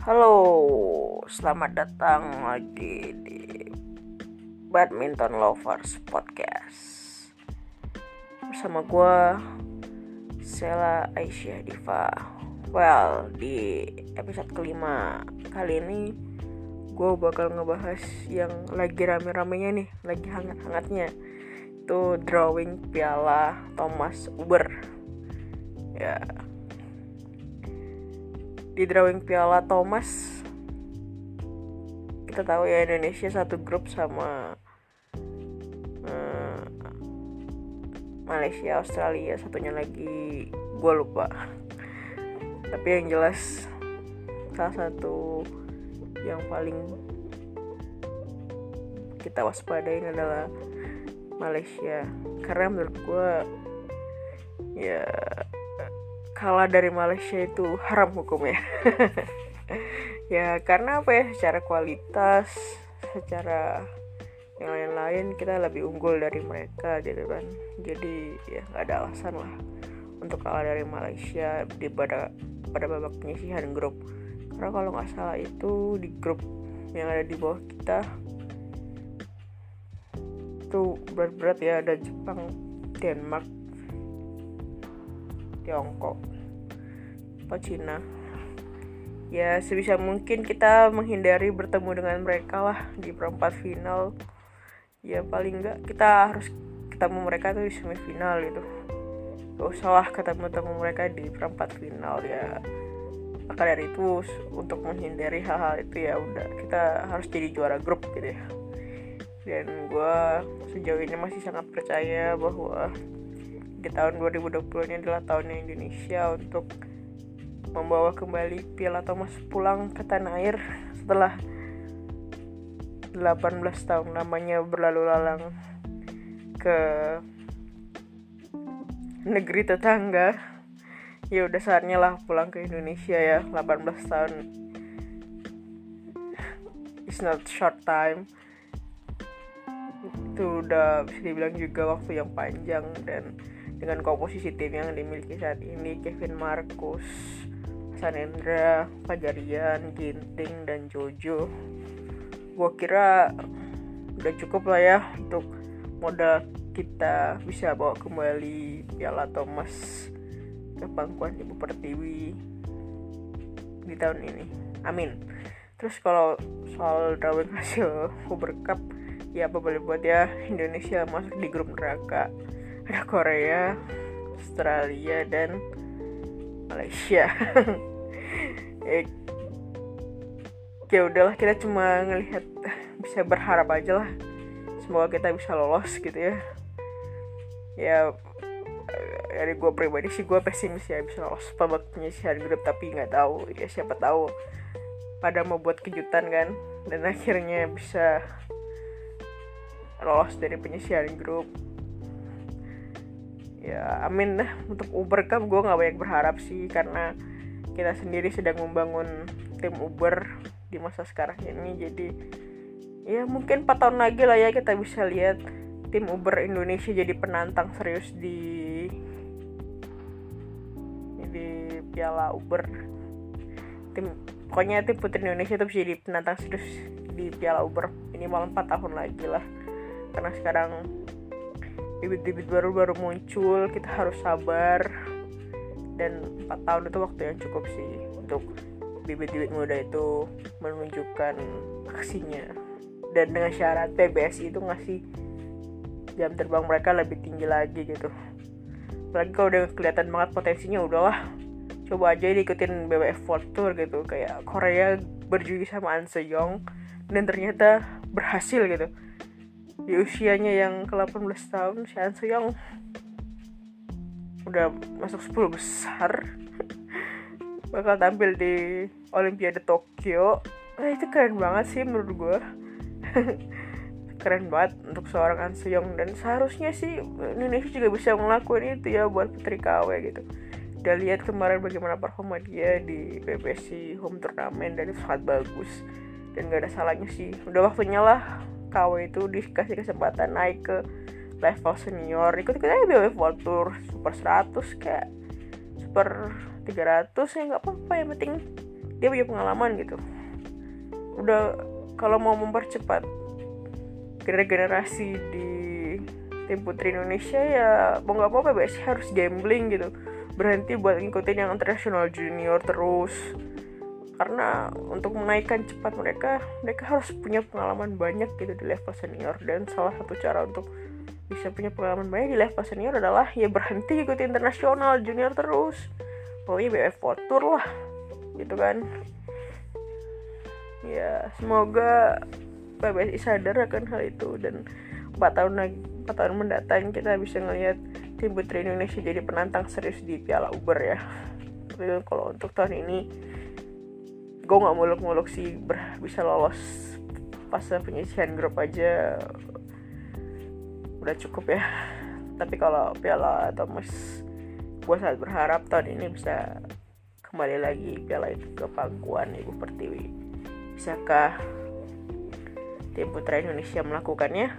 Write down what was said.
Halo, selamat datang lagi di Badminton Lovers Podcast. Bersama gue, Sela Aisyah Diva. Well, di episode kelima kali ini Gue bakal ngebahas yang lagi rame-ramenya nih Lagi hangat-hangatnya. Itu drawing piala Thomas Uber. Ya, di drawing Piala Thomas. Kita tahu ya Indonesia satu grup sama uh, Malaysia Australia satunya lagi gue lupa. Tapi yang jelas salah satu yang paling kita waspadain adalah Malaysia. Karena menurut gue ya kalah dari Malaysia itu haram hukumnya. Ya karena apa ya? Secara kualitas secara yang lain-lain kita lebih unggul dari mereka gitu kan. Jadi ya nggak ada alasan lah untuk kalah dari Malaysia di pada pada babak penyisihan grup. Karena kalau nggak salah itu di grup yang ada di bawah kita itu berat-berat ya ada Jepang Denmark Tiongkok atau Cina. Ya sebisa mungkin kita menghindari bertemu dengan mereka lah di perempat final. Ya paling enggak kita harus ketemu mereka tuh di semifinal gitu. Gak usah lah ketemu-temu mereka di perempat final ya. Maka dari itu untuk menghindari hal-hal itu ya udah kita harus jadi juara grup gitu ya. Dan gue sejauh ini masih sangat percaya bahwa di tahun 2020 ini adalah tahunnya Indonesia untuk membawa kembali Piala Thomas pulang ke tanah air setelah 18 tahun namanya berlalu lalang ke negeri tetangga. Ya udah saatnya lah pulang ke Indonesia ya 18 tahun. It's not short time. Itu udah bisa dibilang juga waktu yang panjang dan dengan komposisi tim yang dimiliki saat ini Kevin Marcus, Sanendra, Fajarian, Ginting, dan Jojo. Gue kira udah cukup lah ya untuk modal kita bisa bawa kembali Piala Thomas ke pangkuan Ibu Pertiwi di tahun ini. Amin. Terus kalau soal drawing hasil Uber Cup ya apa boleh buat ya Indonesia masuk di grup neraka ada Korea, Australia dan Malaysia. eh, ya udahlah kita cuma ngelihat bisa berharap aja lah. Semoga kita bisa lolos gitu ya. Ya dari gue pribadi sih gue pesimis ya bisa lolos babak penyisihan grup tapi nggak tahu ya siapa tahu pada mau buat kejutan kan dan akhirnya bisa lolos dari penyisihan grup ya amin dah. Untuk Uber Cup gue nggak banyak berharap sih karena kita sendiri sedang membangun tim Uber di masa sekarang ini. Jadi ya mungkin 4 tahun lagi lah ya kita bisa lihat tim Uber Indonesia jadi penantang serius di di Piala Uber. Tim pokoknya tim putri Indonesia itu bisa jadi penantang serius di Piala Uber minimal 4 tahun lagi lah. Karena sekarang bibit-bibit baru baru muncul kita harus sabar. Dan 4 tahun itu waktu yang cukup sih untuk bibit-bibit muda itu menunjukkan aksinya. Dan dengan syarat PBSI itu ngasih jam terbang mereka lebih tinggi lagi gitu. Apalagi kalau udah kelihatan banget potensinya udahlah. Coba aja diikutin BWF World Tour gitu. Kayak Korea berjuang sama An Sejong dan ternyata berhasil gitu di usianya yang ke-18 tahun si An Suyong udah masuk 10 besar. Bakal tampil di Olimpiade Tokyo. Nah, itu keren banget sih menurut gue keren banget untuk seorang An Suyong dan seharusnya sih Indonesia juga bisa ngelakuin itu ya buat Putri KW gitu. Udah lihat kemarin bagaimana performa dia di PPC home turnamen dan itu sangat bagus. Dan gak ada salahnya sih. Udah waktunya lah KW itu dikasih kesempatan naik ke level senior. Ikut ikut aja World Tour. Super 100 kayak super 300 ya nggak apa-apa. Yang penting dia punya pengalaman gitu. Udah kalau mau mempercepat generasi di tim putri Indonesia ya mau nggak apa-apa biasanya harus gambling gitu. Berhenti buat ngikutin yang international junior terus karena untuk menaikkan cepat mereka mereka harus punya pengalaman banyak gitu di level senior. Dan salah satu cara untuk bisa punya pengalaman banyak di level senior adalah ya berhenti ikuti internasional junior terus. Pokoknya BF Tour lah gitu kan. Ya semoga PBSI sadar akan hal itu. Dan 4 tahun lagi 4 tahun mendatang kita bisa ngelihat tim putri Indonesia jadi penantang serius di Piala Uber ya. Tapi kalau untuk tahun ini gue nggak muluk-muluk sih ber bisa lolos pas penyisihan grup aja udah cukup ya. Tapi kalau piala Thomas gue sangat berharap tahun ini bisa kembali lagi piala itu ke pangkuan ibu pertiwi. Bisakah tim putra Indonesia melakukannya